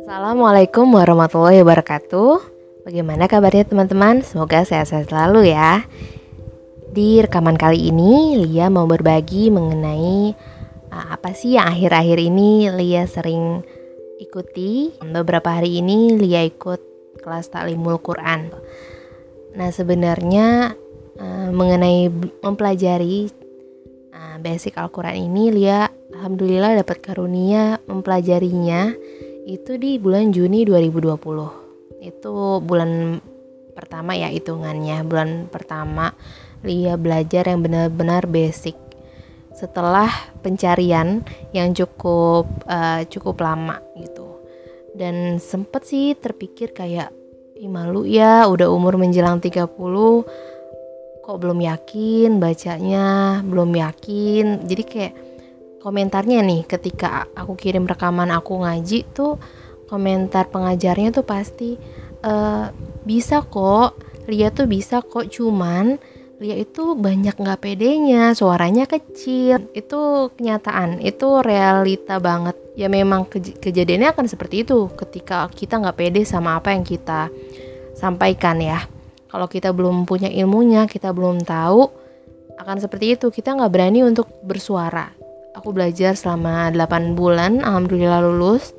Assalamualaikum warahmatullahi wabarakatuh. Bagaimana kabarnya teman-teman? Semoga sehat-sehat selalu ya. Di rekaman kali ini, Lia mau berbagi mengenai uh, apa sih yang akhir-akhir ini Lia sering ikuti. Beberapa hari ini Lia ikut kelas taklimul Quran. Nah, sebenarnya uh, mengenai mempelajari uh, basic Al-Quran ini, Lia alhamdulillah dapat karunia mempelajarinya itu di bulan Juni 2020. Itu bulan pertama ya hitungannya, bulan pertama Lia belajar yang benar-benar basic. Setelah pencarian yang cukup uh, cukup lama gitu. Dan sempet sih terpikir kayak Ih, malu ya udah umur menjelang 30 kok belum yakin bacanya belum yakin. Jadi kayak komentarnya nih ketika aku kirim rekaman aku ngaji tuh komentar pengajarnya tuh pasti e, bisa kok Lia tuh bisa kok cuman Lia itu banyak nggak pedenya, suaranya kecil. Itu kenyataan, itu realita banget. Ya memang kej kejadiannya akan seperti itu ketika kita nggak pede sama apa yang kita sampaikan ya. Kalau kita belum punya ilmunya, kita belum tahu akan seperti itu. Kita nggak berani untuk bersuara. Aku belajar selama 8 bulan, alhamdulillah lulus.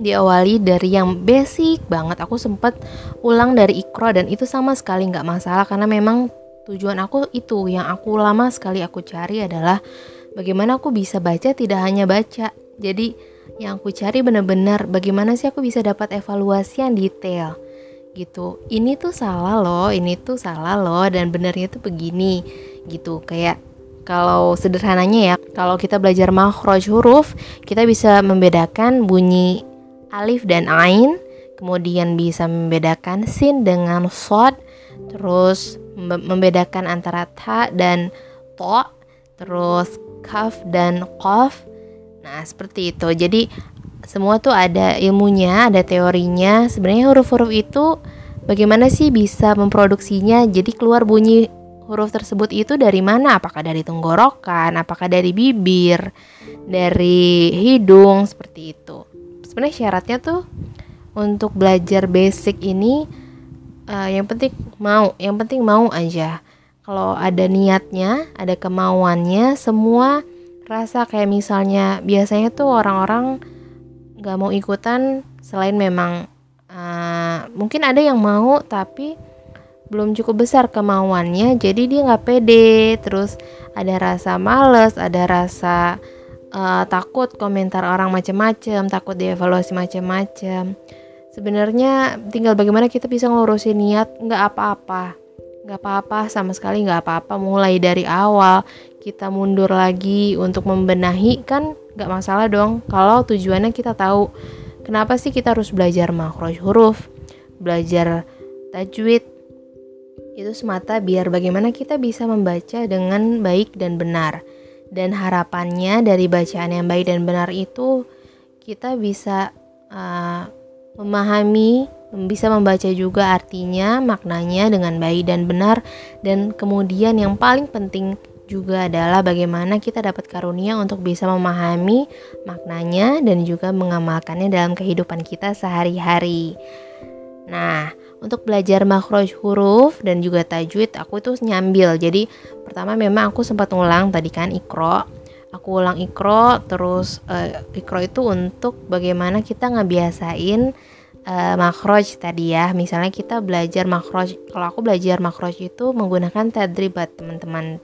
Diawali dari yang basic banget. Aku sempat ulang dari ikro dan itu sama sekali nggak masalah karena memang tujuan aku itu. Yang aku lama sekali aku cari adalah bagaimana aku bisa baca tidak hanya baca. Jadi yang aku cari benar-benar bagaimana sih aku bisa dapat evaluasi yang detail gitu. Ini tuh salah loh ini tuh salah loh dan benernya tuh begini gitu. Kayak kalau sederhananya ya kalau kita belajar makhraj huruf kita bisa membedakan bunyi alif dan ain kemudian bisa membedakan sin dengan sod terus membedakan antara ta dan to, terus kaf dan qaf. Nah, seperti itu. Jadi semua tuh ada ilmunya, ada teorinya. Sebenarnya huruf-huruf itu bagaimana sih bisa memproduksinya? Jadi keluar bunyi huruf tersebut itu dari mana? Apakah dari tenggorokan, apakah dari bibir, dari hidung seperti itu. Sebenarnya syaratnya tuh untuk belajar basic ini uh, yang penting mau yang penting mau aja kalau ada niatnya ada kemauannya semua rasa kayak misalnya biasanya tuh orang-orang nggak mau ikutan selain memang uh, mungkin ada yang mau tapi belum cukup besar kemauannya jadi dia nggak pede. Terus ada rasa males ada rasa uh, takut komentar orang macam-macam takut dievaluasi macam-macam sebenarnya tinggal bagaimana kita bisa ngurusin niat nggak apa-apa. Nggak apa-apa sama sekali nggak apa-apa. Mulai dari awal kita mundur lagi untuk membenahi kan nggak masalah dong. Kalau tujuannya kita tahu kenapa sih kita harus belajar makhraj huruf belajar tajwid itu semata biar bagaimana kita bisa membaca dengan baik dan benar dan harapannya dari bacaan yang baik dan benar itu kita bisa uh, memahami, bisa membaca juga artinya, maknanya dengan baik dan benar dan kemudian yang paling penting juga adalah bagaimana kita dapat karunia untuk bisa memahami maknanya dan juga mengamalkannya dalam kehidupan kita sehari-hari. Nah, untuk belajar makhraj huruf dan juga tajwid aku itu nyambil. Jadi pertama memang aku sempat ngulang tadi kan ikro. Aku ulang ikro terus uh, ikro itu untuk bagaimana kita ngebiasain uh, makhraj tadi ya. Misalnya kita belajar makhraj, kalau aku belajar makhraj itu menggunakan tadribat teman-teman.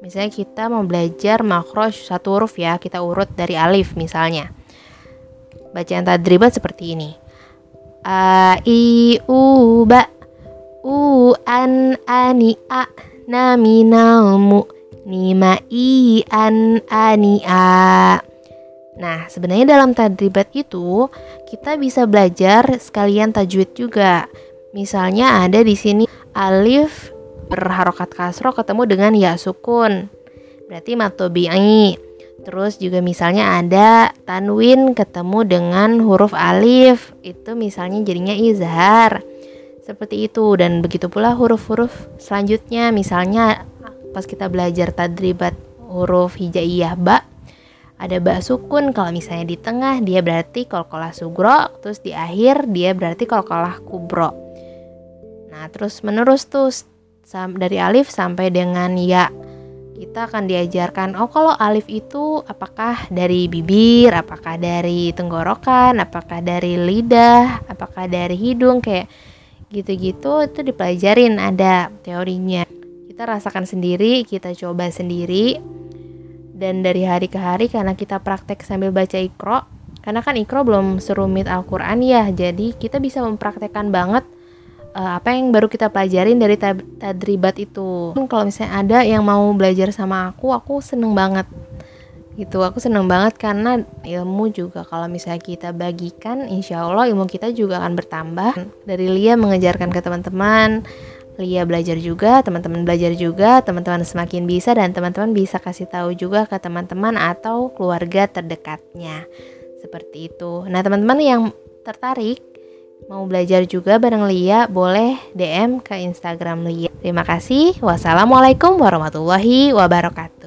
Misalnya kita mau belajar makhraj satu huruf ya, kita urut dari alif misalnya. Bacaan tadribat seperti ini. A i u ba u an ani a na minal mu nima i an ani a Nah, sebenarnya dalam tadribat itu kita bisa belajar sekalian tajwid juga. Misalnya ada di sini alif berharokat kasro ketemu dengan ya sukun. Berarti matobi'i. Terus juga misalnya ada tanwin ketemu dengan huruf alif. Itu misalnya jadinya izhar. Seperti itu. Dan begitu pula huruf-huruf selanjutnya. Misalnya pas kita belajar tadribat huruf hijaiyah ba ada ba sukun. Kalau misalnya di tengah dia berarti kolkolah sugro. Terus di akhir dia berarti kolkolah kubro. Nah terus menerus tuh dari alif sampai dengan ya kita akan diajarkan oh kalau alif itu apakah dari bibir apakah dari tenggorokan apakah dari lidah apakah dari hidung kayak gitu-gitu itu dipelajarin ada teorinya. Kita rasakan sendiri kita coba sendiri dan dari hari ke hari karena kita praktek sambil baca ikro karena kan ikro belum serumit Al-Quran ya jadi kita bisa mempraktekkan banget uh, apa yang baru kita pelajarin dari tadribat itu kalau misalnya ada yang mau belajar sama aku aku seneng banget gitu aku seneng banget karena ilmu juga kalau misalnya kita bagikan insya Allah ilmu kita juga akan bertambah dari Lia mengejarkan ke teman-teman Lia belajar juga, teman-teman belajar juga, teman-teman semakin bisa dan teman-teman bisa kasih tahu juga ke teman-teman atau keluarga terdekatnya. Seperti itu. Nah, teman-teman yang tertarik mau belajar juga bareng Lia, boleh DM ke Instagram Lia. Terima kasih. Wassalamualaikum warahmatullahi wabarakatuh.